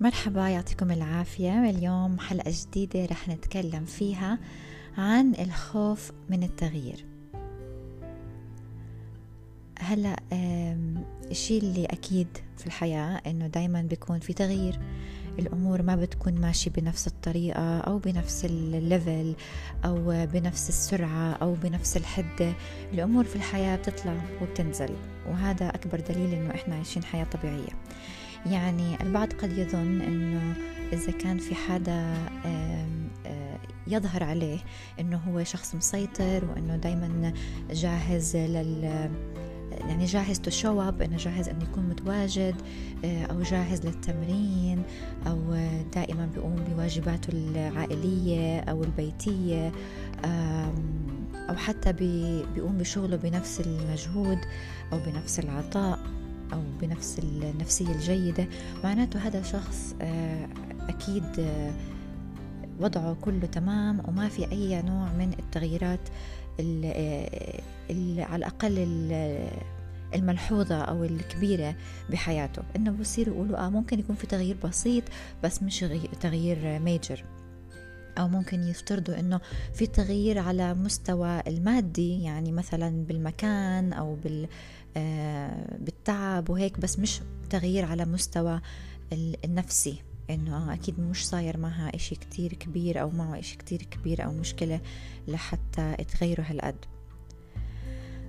مرحبا يعطيكم العافية. اليوم حلقة جديدة رح نتكلم فيها عن الخوف من التغيير. هلا الشيء اللي أكيد في الحياة إنه دايما بيكون في تغيير. الأمور ما بتكون ماشية بنفس الطريقة أو بنفس الليفل أو بنفس السرعة أو بنفس الحدة. الأمور في الحياة بتطلع وبتنزل وهذا أكبر دليل إنه إحنا عايشين حياة طبيعية. يعني البعض قد يظن إنه إذا كان في حدا يظهر عليه إنه هو شخص مسيطر وإنه دائما جاهز لل يعني جاهز to show up إنه جاهز إنه يكون متواجد أو جاهز للتمرين أو دائما بيقوم بواجباته العائلية أو البيتية أو حتى بيقوم بشغله بنفس المجهود أو بنفس العطاء. أو بنفس النفسية الجيدة. معناته هذا شخص آه، أكيد آه، وضعه كله تمام وما في أي نوع من التغييرات آه، على الأقل الملحوظة أو الكبيرة بحياته. إنه بصير يقولوا آه ممكن يكون في تغيير بسيط بس مش تغيير ميجر أو ممكن يفترضوا إنه في تغيير على مستوى المادي يعني مثلا بالمكان أو بال بالتعب وهيك بس مش تغيير على مستوى النفسي. إنه أكيد مش صاير معها إشي كتير كبير أو معه إشي كتير كبير أو مشكلة لحتى تغيره هالقد.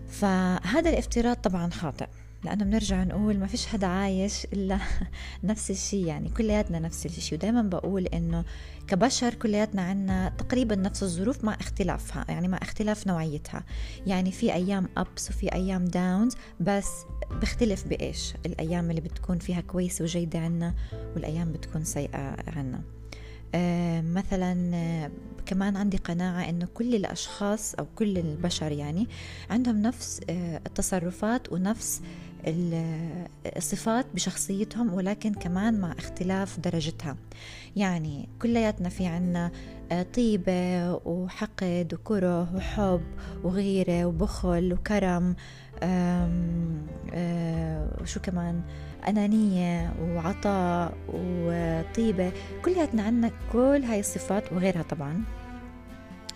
فهذا الافتراض طبعا خاطئ. لأنه بنرجع نقول ما فيش حدا عايش إلا نفس الشيء يعني كلياتنا نفس الشيء. ودائما بقول إنه كبشر كلياتنا عنا تقريبا نفس الظروف مع اختلافها يعني مع اختلاف نوعيتها. يعني في أيام أبس وفي أيام داونز بس بختلف بإيش. الأيام اللي بتكون فيها كويسة وجيدة عنا والأيام بتكون سيئة عنا. آه مثلا آه كمان عندي قناعة إنه كل الأشخاص أو كل البشر يعني عندهم نفس آه التصرفات ونفس الصفات بشخصيتهم ولكن كمان مع اختلاف درجتها. يعني كلياتنا في عنا آه، طيبة وحقد وكره وحب وغيرة وبخل وكرم آه، وشو كمان؟ أنانية وعطاء وطيبة. كلياتنا عنا كل هاي الصفات وغيرها طبعا.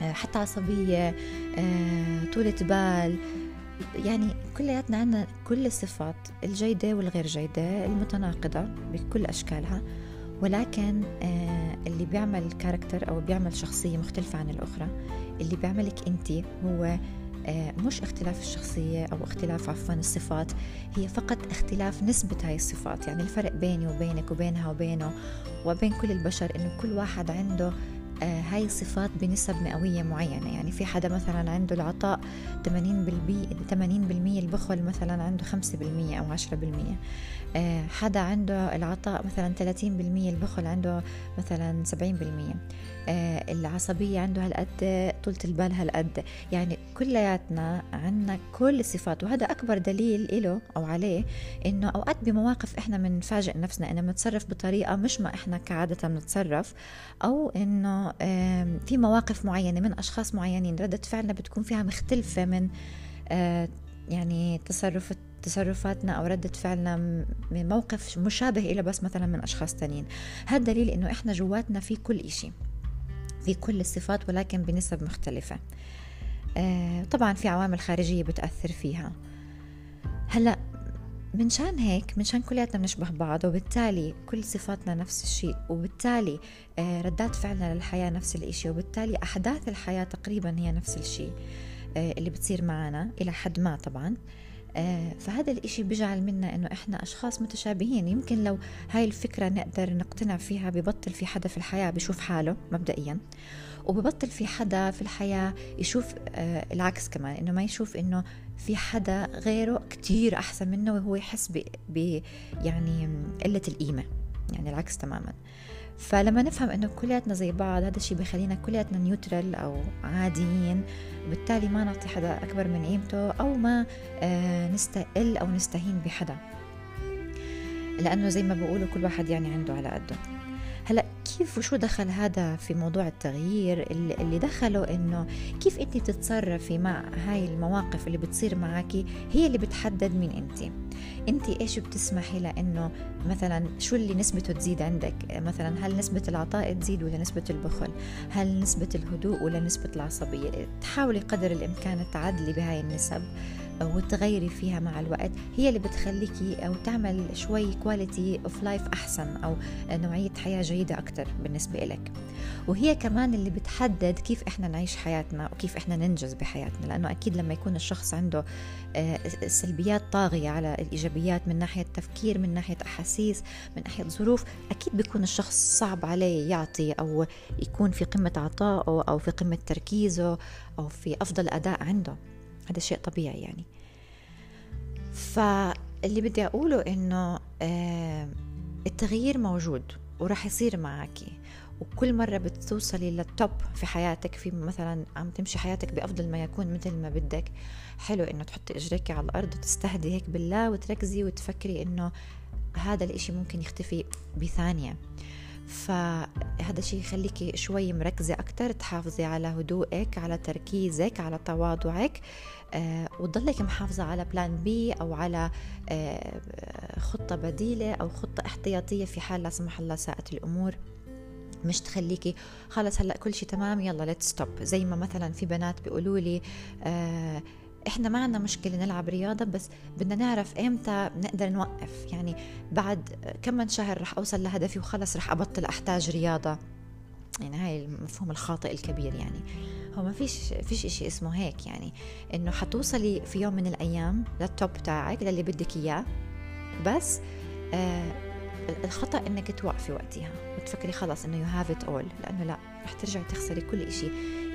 آه، حتى عصبية طولة بال يعني كلياتنا عنا كل الصفات الجيدة والغير جيدة المتناقضة بكل أشكالها. ولكن آه، اللي بيعمل كاركتر أو بيعمل شخصية مختلفة عن الأخرى اللي بيعملك أنت هو آه، مش اختلاف الشخصية أو اختلاف عفوا الصفات هي فقط اختلاف نسبة هاي الصفات. يعني الفرق بيني وبينك وبينها وبينه وبين كل البشر إنه كل واحد عنده هاي الصفات بنسب مئوية معينة. يعني في حدا مثلا عنده العطاء 80% 80% البخل مثلا عنده 5% أو 10% آه، حدا عنده العطاء مثلا 30% البخل عنده مثلا 70% آه، العصبية عنده هالقد طولة البال هالقد. يعني كلياتنا عنا كل الصفات. وهذا أكبر دليل إله أو عليه إنه أوقات بمواقف إحنا بنفاجئ نفسنا إنه بنتصرف بطريقة مش ما إحنا كعادة بنتصرف أو إنه في مواقف معينة من أشخاص معينين ردة فعلنا بتكون فيها مختلفة من آه، يعني تصرف تصرفاتنا أو ردة فعلنا من موقف مشابه إلى بس مثلا من أشخاص تانيين. هذا دليل إنه إحنا جواتنا في كل إشي في كل الصفات ولكن بنسب مختلفة. آه، طبعا في عوامل خارجية بتأثر فيها. هلأ من شان هيك من شان كلياتنا بنشبه بعض وبالتالي كل صفاتنا نفس الشيء وبالتالي آه، ردات فعلنا للحياة نفس الشيء وبالتالي أحداث الحياة تقريبا هي نفس الشيء آه، اللي بتصير معنا إلى حد ما طبعا. فهذا الإشي بيجعل منا إنه إحنا أشخاص متشابهين. يمكن لو هاي الفكرة نقدر نقتنع فيها ببطل في حدا في الحياة بيشوف حاله مبدئيا. وببطل في حدا في الحياة يشوف آه العكس كمان إنه ما يشوف إنه في حدا غيره كتير أحسن منه وهو يحس ب يعني قلة القيمة يعني العكس تماما. فلما نفهم إنه كلياتنا زي بعض هذا الشيء بخلينا كلياتنا نيوترال أو عاديين وبالتالي ما نعطي حدا أكبر من قيمته أو ما آه نستقل أو نستهين بحدا. لأنه زي ما بقولوا كل واحد يعني عنده على قده كيف وشو دخل هذا في موضوع التغيير؟ اللي دخله إنه كيف انت بتتصرفي مع هاي المواقف اللي بتصير معك هي اللي بتحدد مين انت. انت إيش بتسمحي لإنه مثلا شو اللي نسبته تزيد عندك؟ مثلا هل نسبة العطاء تزيد ولا نسبة البخل؟ هل نسبة الهدوء ولا نسبة العصبية؟ تحاولي قدر الإمكان تعدلي بهاي النسب. وتغيري فيها مع الوقت هي اللي بتخليكي أو تعمل شوي quality of life أحسن أو نوعية حياة جيدة أكثر بالنسبة لك وهي كمان اللي بتحدد كيف إحنا نعيش حياتنا وكيف إحنا ننجز بحياتنا لأنه أكيد لما يكون الشخص عنده آه، سلبيات طاغية على الإيجابيات من ناحية تفكير من ناحية أحاسيس من ناحية ظروف أكيد بيكون الشخص صعب عليه يعطي أو يكون في قمة عطائه أو في قمة تركيزه أو في أفضل أداء عنده. هذا شيء طبيعي يعني. فاللي بدي أقوله إنه آه، التغيير موجود وراح يصير معك. وكل مرة بتوصلي للتوب في حياتك في مثلا عم تمشي حياتك بأفضل ما يكون مثل ما بدك حلو إنه تحطي إجريك على الأرض وتستهدي هيك بالله وتركزي وتفكري إنه هذا الإشي ممكن يختفي بثانية. فهذا الشيء يخليكي شوي مركزة أكتر تحافظي على هدوءك على تركيزك على تواضعك. وتضلك محافظة على plan B أو على آه خطة بديلة أو خطة احتياطية في حال لا سمح الله ساءت الأمور. مش تخليكي خلص هلأ كل شيء تمام يلا let's stop زي ما مثلا في بنات بيقولوا لي آه إحنا ما عندنا مشكلة نلعب رياضة بس بدنا نعرف إمتى نقدر نوقف. يعني بعد كم من شهر رح أوصل لهدفي وخلص رح أبطل أحتاج رياضة. يعني هاي المفهوم الخاطئ الكبير يعني. هو ما فيش فيش إشي اسمه هيك يعني. إنه حتوصلي في يوم من الأيام لل top تاعك للي بدك إياه. بس آه الخطأ إنك توقفي وقتها وتفكري خلص إنه you have it all لأنه لا رح ترجعي تخسري كل إشي.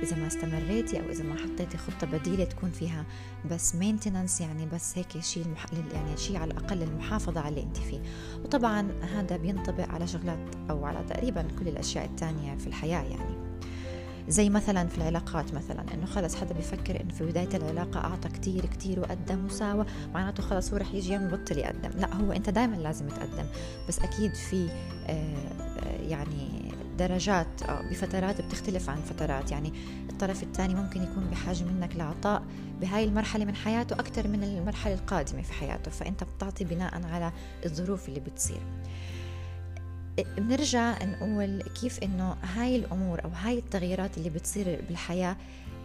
إذا ما استمريتي أو إذا ما حطيتي خطة بديلة تكون فيها بس مينتننس يعني بس هيك شيء المح... يعني شيء على الأقل المحافظة على اللي أنت فيه. وطبعا هذا بينطبق على شغلات أو على تقريبا كل الأشياء الثانية في الحياة يعني. زي مثلا في العلاقات مثلا إنه خلص حدا بيفكر إنه في بداية العلاقة أعطى كتير كتير وقدم وساوى معناته خلص هو رح يجي يوم يبطل يقدم لا هو أنت دائما لازم تقدم. بس أكيد في آه، آه، يعني درجات أو بفترات بتختلف عن فترات. يعني الطرف الثاني ممكن يكون بحاجة منك لعطاء بهاي المرحلة من حياته أكثر من المرحلة القادمة في حياته. فأنت بتعطي بناء على الظروف اللي بتصير. بنرجع نقول كيف إنه هاي الأمور أو هاي التغييرات اللي بتصير بالحياة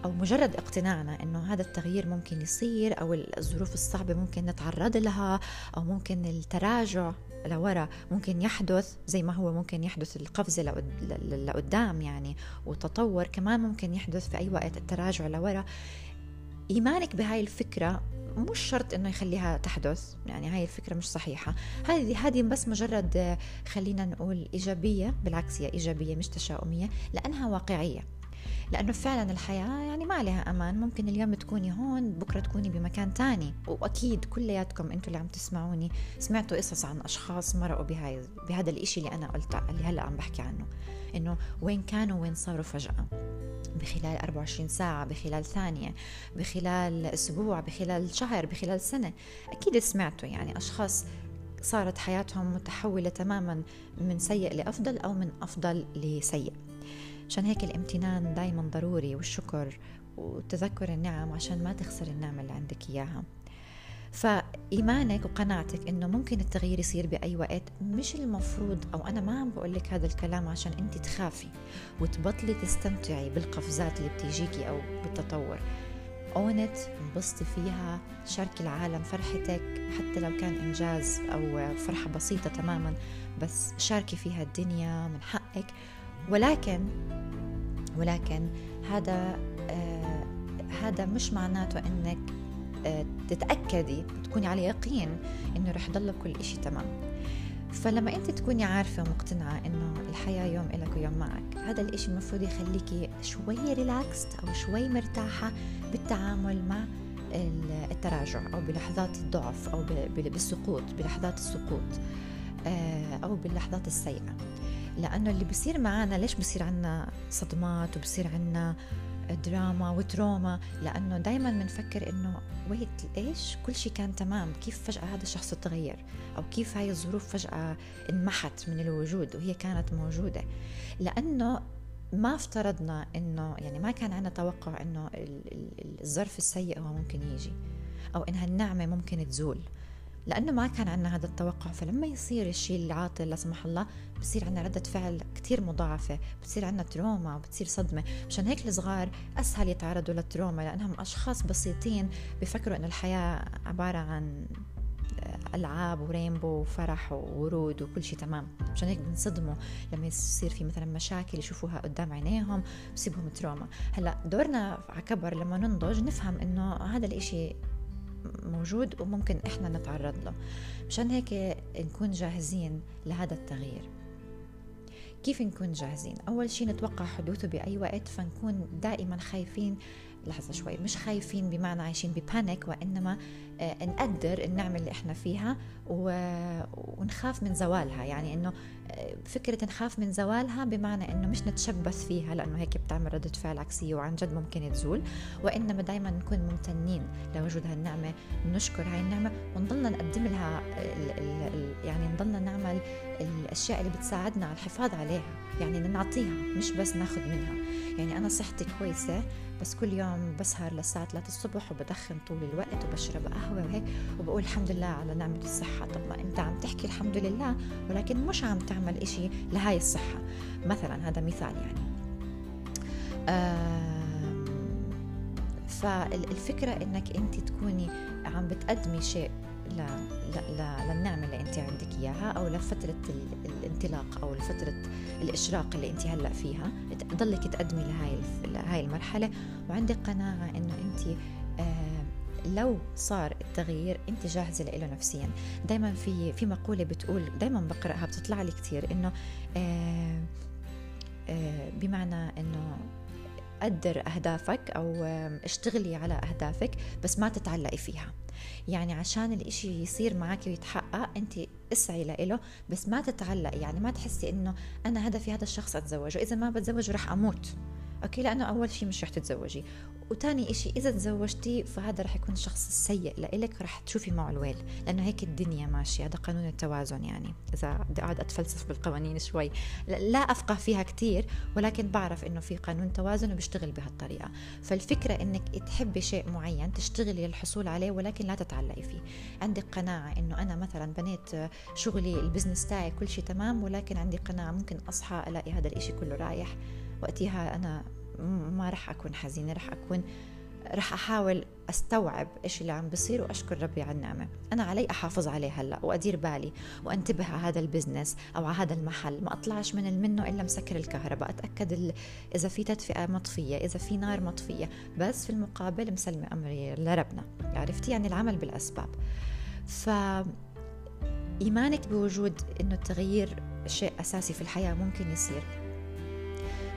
أو مجرد اقتناعنا إنه هذا التغيير ممكن يصير أو الظروف الصعبة ممكن نتعرض لها أو ممكن التراجع لورا ممكن يحدث زي ما هو ممكن يحدث القفزة لقدام يعني والتطور كمان ممكن يحدث في أي وقت التراجع لورا. إيمانك بهاي الفكرة مش شرط إنه يخليها تحدث يعني هاي الفكرة مش صحيحة. هذه هذه بس مجرد خلينا نقول إيجابية بالعكس هي إيجابية مش تشاؤمية لأنها واقعية. لأنه فعلا الحياة يعني ما عليها أمان ممكن اليوم تكوني هون بكرة تكوني بمكان تاني. وأكيد كلياتكم أنتوا اللي عم تسمعوني سمعتوا قصص عن أشخاص مرقوا بهاي بهذا الإشي اللي أنا قلته اللي هلأ عم بحكي عنه. إنه وين كانوا وين صاروا فجأة. بخلال 24 ساعة بخلال ثانية بخلال أسبوع بخلال شهر بخلال سنة. أكيد سمعتوا يعني أشخاص صارت حياتهم متحولة تماما من سيء لأفضل أو من أفضل لسيء. عشان هيك الامتنان دايما ضروري والشكر وتذكر النعم عشان ما تخسر النعمة اللي عندك إياها. فإيمانك وقناعتك إنه ممكن التغيير يصير بأي وقت مش المفروض أو أنا ما عم بقول لك هذا الكلام عشان أنت تخافي وتبطلي تستمتعي بالقفزات اللي بتيجيكي أو بالتطور. اونت انبسطي فيها شاركي العالم فرحتك حتى لو كان إنجاز أو فرحة بسيطة تماما بس شاركي فيها الدنيا من حقك. ولكن ولكن هذا آه هذا مش معناته إنك تتأكدي تكوني على يقين إنه رح يضل كل إشي تمام. فلما أنت تكوني عارفة ومقتنعة إنه الحياة يوم إلك ويوم معك هذا الإشي المفروض يخليكي شوي ريلاكست أو شوي مرتاحة بالتعامل مع التراجع أو بلحظات الضعف أو بالسقوط بلحظات السقوط آه، أو باللحظات السيئة. لأنه اللي بصير معنا ليش بصير عنا صدمات وبصير عنا دراما وتروما لأنه دائما بنفكر إنه ويت إيش؟ كل شيء كان تمام. كيف فجأة هذا الشخص تغير؟ أو كيف هاي الظروف فجأة انمحت من الوجود وهي كانت موجودة؟ لأنه ما افترضنا إنه يعني ما كان عندنا توقع إنه الظرف السيء هو ممكن يجي أو إنها النعمة ممكن تزول. لأنه ما كان عندنا هذا التوقع. فلما يصير الشيء العاطل لا سمح الله بصير عندنا ردة فعل كتير مضاعفة بتصير عندنا trauma وبتصير صدمة. مشان هيك الصغار أسهل يتعرضوا لل trauma لأنهم أشخاص بسيطين بفكروا إنه الحياة عبارة عن ألعاب و rainbow وفرح وورود وكل شيء تمام. عشان هيك بنصدموا لما يصير في مثلا مشاكل يشوفوها قدام عينيهم بصيبهم trauma. هلأ دورنا على كبر لما ننضج نفهم إنه هذا الإشي موجود وممكن إحنا نتعرض له. مشان هيك نكون جاهزين لهذا التغيير. كيف نكون جاهزين؟ أول شيء نتوقع حدوثه بأي وقت فنكون دائما خايفين لحظة شوي مش خايفين بمعنى عايشين ببانيك وإنما آه، نقدر النعمة اللي إحنا فيها ونخاف من زوالها. يعني إنه فكرة نخاف من زوالها بمعنى إنه مش نتشبث فيها لأنه هيك بتعمل ردة فعل عكسية وعن جد ممكن تزول. وإنما دائما نكون ممتنين لوجود هالنعمة نشكر هاي النعمة ونضلنا نقدم لها يعني نضلنا نعمل الأشياء اللي بتساعدنا على الحفاظ عليها يعني نعطيها مش بس ناخذ منها. يعني أنا صحتي كويسة بس كل يوم بسهر للساعة 3 الصبح وبدخن طول الوقت وبشرب قهوة وهيك وبقول الحمد لله على نعمة الصحة. طب ما أنت عم تحكي الحمد لله ولكن مش عم تعمل إشي لهاي الصحة. مثلا هذا مثال يعني. فالفكرة إنك أنت تكوني عم بتقدمي شيء للنعمة اللي أنت عندك إياها أو لفترة الانطلاق أو لفترة الإشراق اللي أنت هلأ فيها تضلك تقدمي لهاي هاي المرحلة. وعندك قناعة إنه أنت آه لو صار التغيير انت جاهزه له نفسيا. دائما في في مقولة بتقول دائما بقرأها بتطلع لي كثير إنه آه آه بمعنى إنه قدر أهدافك أو اشتغلي على أهدافك بس ما تتعلقي فيها. يعني عشان الإشي يصير معك ويتحقق أنت اسعي له بس ما تتعلقي. يعني ما تحسي إنه أنا هدفي هذا الشخص أتزوج وإذا ما بتزوج رح أموت. okay لأنه أول شيء مش رح تتزوجي. وتاني إشي إذا تزوجتي فهذا رح يكون الشخص السيء لإلك رح تشوفي معه الويل لأنه هيك الدنيا ماشية هذا قانون التوازن يعني. إذا بدي أقعد أتفلسف بالقوانين شوي. لا أفقه فيها كتير ولكن بعرف إنه في قانون توازن وبيشتغل بهالطريقة. فالفكرة إنك تحبي شيء معين تشتغلي للحصول عليه ولكن لا تتعلقي فيه. عندك قناعة إنه أنا مثلا بنيت شغلي البزنس تاعي كل شيء تمام ولكن عندي قناعة ممكن أصحى ألاقي هذا الإشي كله رايح. وقتها أنا ما رح أكون حزينة رح أكون رح أحاول أستوعب إيش اللي عم بصير وأشكر ربي على النعمة. أنا علي أحافظ عليه هلأ وأدير بالي وأنتبه على هذا البزنس أو على هذا المحل. ما أطلعش من منه إلا مسكر الكهرباء. أتأكد إذا في تدفئة مطفية إذا في نار مطفية. بس في المقابل مسلمة أمري لربنا. عرفتي؟ يعني العمل بالأسباب. ف إيمانك بوجود إنه التغيير شيء أساسي في الحياة ممكن يصير.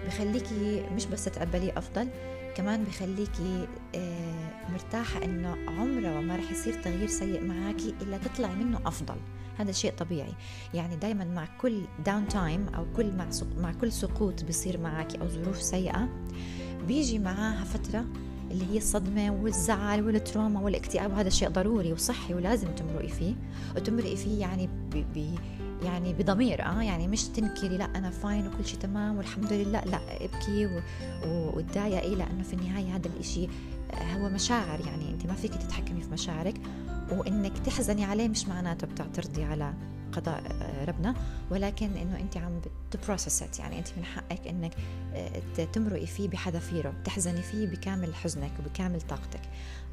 بخليكي مش بس تتقبلي أفضل كمان بخليكي آه، مرتاحة إنه عمره ما رح يصير تغيير سيء معاكي إلا تطلعي منه أفضل. هذا شيء طبيعي. يعني دائما مع كل downtime أو كل مع مع كل سقوط بيصير معاكي أو ظروف سيئة بيجي معاها فترة اللي هي الصدمة والزعل وال trauma والاكتئاب وهذا شيء ضروري وصحي ولازم تمرقي فيه. وتمرقي فيه يعني بي يعني بضمير آه يعني مش تنكري لا أنا fine وكل شيء تمام والحمد لله لا ابكي وتضايقي لأنه في النهاية هذا الإشي هو مشاعر يعني أنت ما فيك تتحكمي في مشاعرك وإنك تحزني عليه مش معناته بتعترضي على قضاء آه، ربنا. ولكن إنه أنت عم ت process يعني أنت من حقك إنك آه، تمرقي فيه بحذافيره تحزني فيه بكامل حزنك وبكامل طاقتك.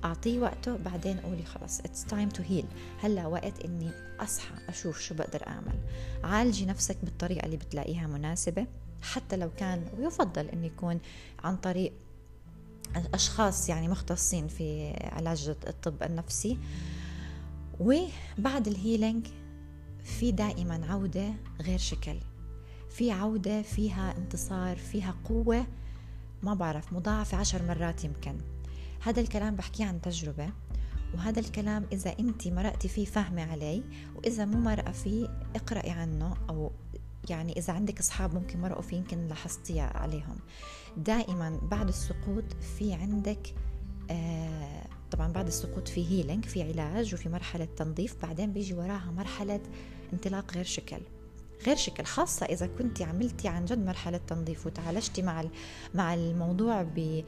أعطيه وقته بعدين قولي خلص it's time to heal هلا وقت إني أصحى أشوف شو بقدر أعمل. عالجي نفسك بالطريقة اللي بتلاقيها مناسبة حتى لو كان ويفضل إنه يكون عن طريق أشخاص يعني مختصين في علاج الطب النفسي. وبعد الهيلينج في دائما عودة غير شكل. في عودة فيها انتصار فيها قوة ما بعرف مضاعفة عشر مرات يمكن. هذا الكلام بحكيه عن تجربة وهذا الكلام إذا أنت مرقتي فيه فاهمة عليه وإذا مو مرقة فيه اقرأي عنه أو يعني إذا عندك أصحاب ممكن مرقوا في يمكن لاحظتيها عليهم. دائما بعد السقوط في عندك آه طبعا بعد السقوط في هيلينج في علاج وفي مرحلة تنظيف بعدين بيجي وراها مرحلة انطلاق غير شكل. غير شكل خاصة إذا كنت عملتي عن جد مرحلة تنظيف وتعالجتي مع مع الموضوع ب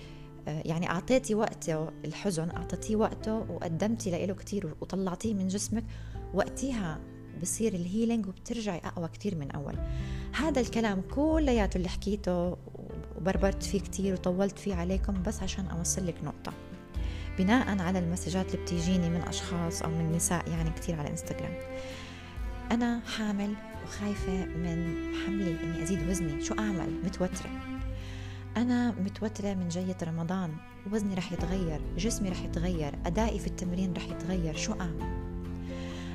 يعني أعطيتي وقته الحزن أعطيتيه وقته وقدمتي له كتير وطلعتيه من جسمك وقتها بصير الهيلينج وبترجعي أقوى كتير من أول. هذا الكلام كلياته اللي حكيته وبربرت فيه كتير وطولت فيه عليكم بس عشان أوصل لك نقطة. بناء على المسجات اللي بتيجيني من أشخاص أو من نساء يعني كتير على إنستغرام. أنا حامل وخايفة من حملي إني أزيد وزني. شو أعمل؟ متوترة. أنا متوترة من جاية رمضان. وزني رح يتغير. جسمي رح يتغير. أدائي في التمرين رح يتغير. شو أعمل؟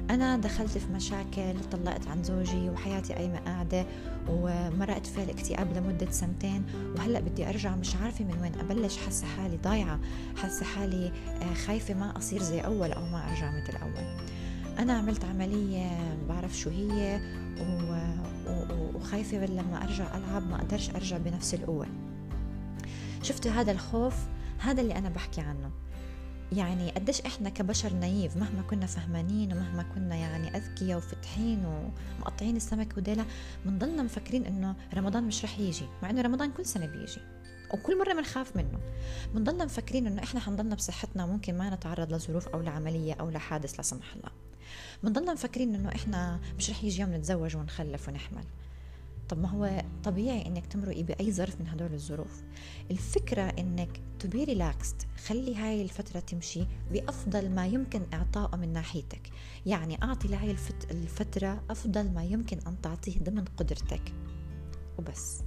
أنا دخلت في مشاكل طلقت عن زوجي وحياتي قايمة قاعدة ومرقت في الاكتئاب لمدة سنتين. وهلأ بدي أرجع مش عارفة من وين أبلش حاسة حالي ضايعة حاسة حالي آه، خايفة ما أصير زي أول أو ما أرجع مثل أول. أنا عملت عملية بعرف شو هي وخايفة لما أرجع ألعب ما أقدرش أرجع بنفس القوة. شفتوا هذا الخوف؟ هذا اللي أنا بحكي عنه. يعني قديش إحنا كبشر نايف مهما كنا فهمانين ومهما كنا يعني أذكياء وفتحين ومقطعين السمك وديلا بنضلنا مفكرين إنه رمضان مش رح يجي مع إنه رمضان كل سنة بيجي وكل مرة بنخاف منه. بنضلنا مفكرين إنه إحنا حنضلنا بصحتنا ممكن ما نتعرض لظروف أو لعملية أو لحادث لا سمح الله. بنضلنا مفكرين إنه إحنا مش رح يجي يوم نتزوج ونخلف ونحمل. طب ما هو طبيعي إنك تمرقي بأي ظرف من هدول الظروف. الفكرة إنك to be relaxed خلي هاي الفترة تمشي بأفضل ما يمكن إعطائه من ناحيتك. يعني أعطي لهاي الفترة أفضل ما يمكن أن تعطيه ضمن قدرتك. وبس.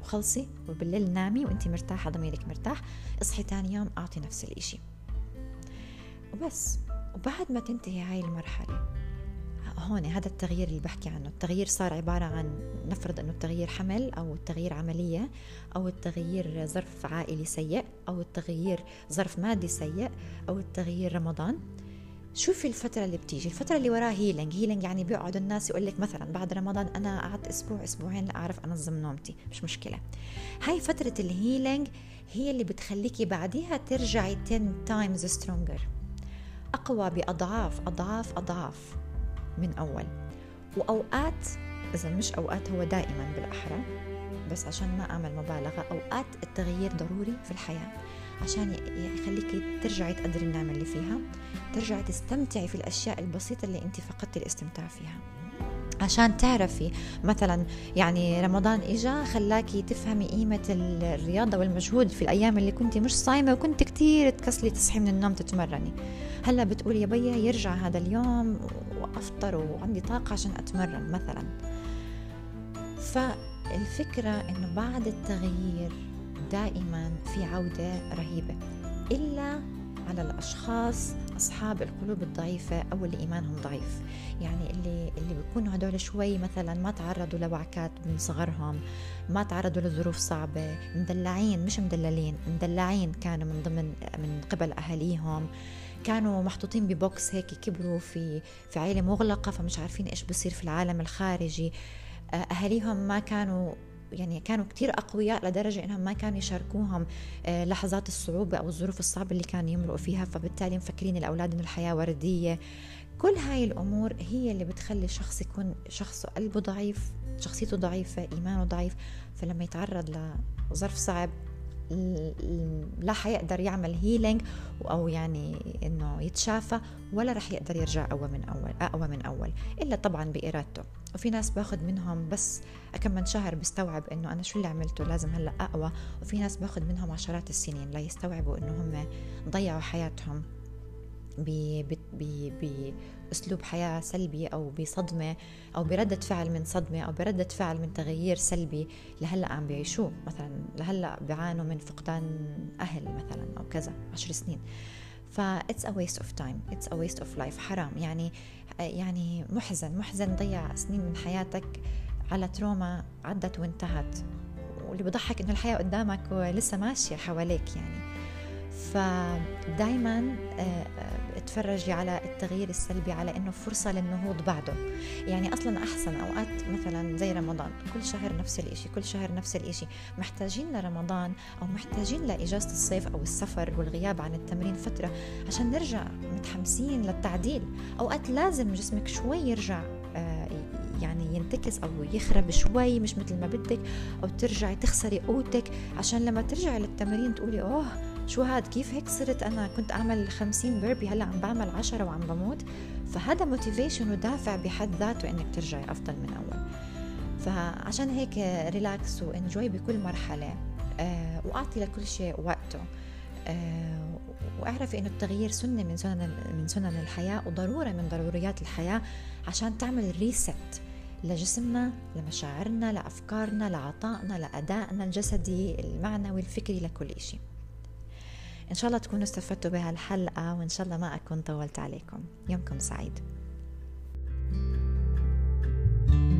وخلصي وبالليل نامي وانت مرتاحة ضميرك مرتاح اصحي تاني يوم أعطي نفس الإشي. وبس. وبعد ما تنتهي هاي المرحلة هون هذا التغيير اللي بحكي عنه. التغيير صار عبارة عن نفرض أنه التغيير حمل أو التغيير عملية أو التغيير ظرف عائلي سيء أو التغيير ظرف مادي سيء أو التغيير رمضان. شوفي الفترة اللي بتيجي؟ الفترة اللي وراها healing healing يعني بيقعد الناس يقول لك مثلا بعد رمضان أنا قعدت أسبوع أسبوعين لا أعرف أنظم نومتي. مش مشكلة. هاي فترة ال healing هي اللي بتخليكي بعديها ترجعي 10 times stronger. أقوى بأضعاف أضعاف أضعاف. من أول. وأوقات إذا مش أوقات هو دائما بالأحرى بس عشان ما أعمل مبالغة أوقات التغيير ضروري في الحياة عشان يخليكي ترجعي تقدري النعمة اللي فيها ترجعي تستمتعي في الأشياء البسيطة اللي أنت فقدتي الاستمتاع فيها. عشان تعرفي مثلا يعني رمضان إجا خلاكي تفهمي قيمة الرياضة والمجهود في الأيام اللي كنت مش صايمة وكنت كتير تكسلي تصحي من النوم تتمرني. هلا بتقولي يا بيا يرجع هذا اليوم وأفطر وعندي طاقة عشان أتمرن مثلا. فالفكرة إنه بعد التغيير دائما في عودة رهيبة إلا على الأشخاص أصحاب القلوب الضعيفة أو اللي إيمانهم ضعيف. يعني اللي اللي بيكونوا هدول شوي مثلا ما تعرضوا لوعكات من صغرهم ما تعرضوا لظروف صعبة. مدلعين مش مدللين مدلعين كانوا من ضمن من قبل أهاليهم. كانوا محطوطين ببوكس هيك كبروا في في عائله مغلقة فمش عارفين إيش بصير في العالم الخارجي. آه، أهاليهم ما كانوا يعني كانوا كتير أقوياء لدرجة إنهم ما كانوا يشاركوهم آه، لحظات الصعوبة أو الظروف الصعبة اللي كانوا يمرقوا فيها. فبالتالي مفكرين الأولاد إنه الحياة وردية. كل هاي الأمور هي اللي بتخلي الشخص يكون شخص قلبه ضعيف شخصيته ضعيفة إيمانه ضعيف. فلما يتعرض لظرف صعب لا حيقدر يعمل هيلينج أو يعني إنه يتشافى ولا رح يقدر يرجع اقوى من أول أقوى من أول إلا طبعا بإرادته. وفي ناس باخذ منهم بس كم من شهر بيستوعب إنه أنا شو اللي عملته لازم هلأ أقوى وفي ناس باخذ منهم عشرات السنين ليستوعبوا إنه هم ضيعوا حياتهم باسلوب حياة سلبي أو بصدمة أو بردة فعل من صدمة أو بردة فعل من تغيير سلبي لهلأ عم بيعيشوه. مثلا لهلأ بيعانوا من فقدان أهل مثلا أو كذا عشر سنين. ف it's a waste of time. It's a waste of life. حرام. يعني يعني محزن. محزن ضيع سنين من حياتك على تروما عدت وانتهت. واللي بضحك إنه الحياة قدامك ولسه ماشية حواليك يعني. فدايما تتفرجي على التغيير السلبي على إنه فرصة للنهوض بعده. يعني أصلا أحسن أوقات مثلا زي رمضان كل شهر نفس الإشي كل شهر نفس الإشي. محتاجين لرمضان أو محتاجين لإجازة الصيف أو السفر والغياب عن التمرين فترة عشان نرجع متحمسين للتعديل. أوقات لازم جسمك شوي يرجع آه، يعني ينتكس أو يخرب شوي مش مثل ما بدك أو ترجعي تخسري قوتك. عشان لما ترجعي للتمرين تقولي oh شو هاد؟ كيف هيك صرت أنا كنت أعمل 50 burpee هلأ عم بعمل 10 وعم بموت. فهذا motivation ودافع بحد ذاته إنك ترجعي أفضل من أول. فعشان هيك relax و enjoy بكل مرحلة آه وأعطي لكل شيء وقته. آه واعرفي إنه التغيير سنة من سنن من سنن الحياة وضرورة من ضروريات الحياة عشان تعمل ريست لجسمنا لمشاعرنا لأفكارنا لعطائنا لأدائنا الجسدي المعنوي الفكري لكل شيء إن شاء الله تكونوا استفدتوا بهالحلقة وإن شاء الله ما أكون طولت عليكم. يومكم سعيد. thank you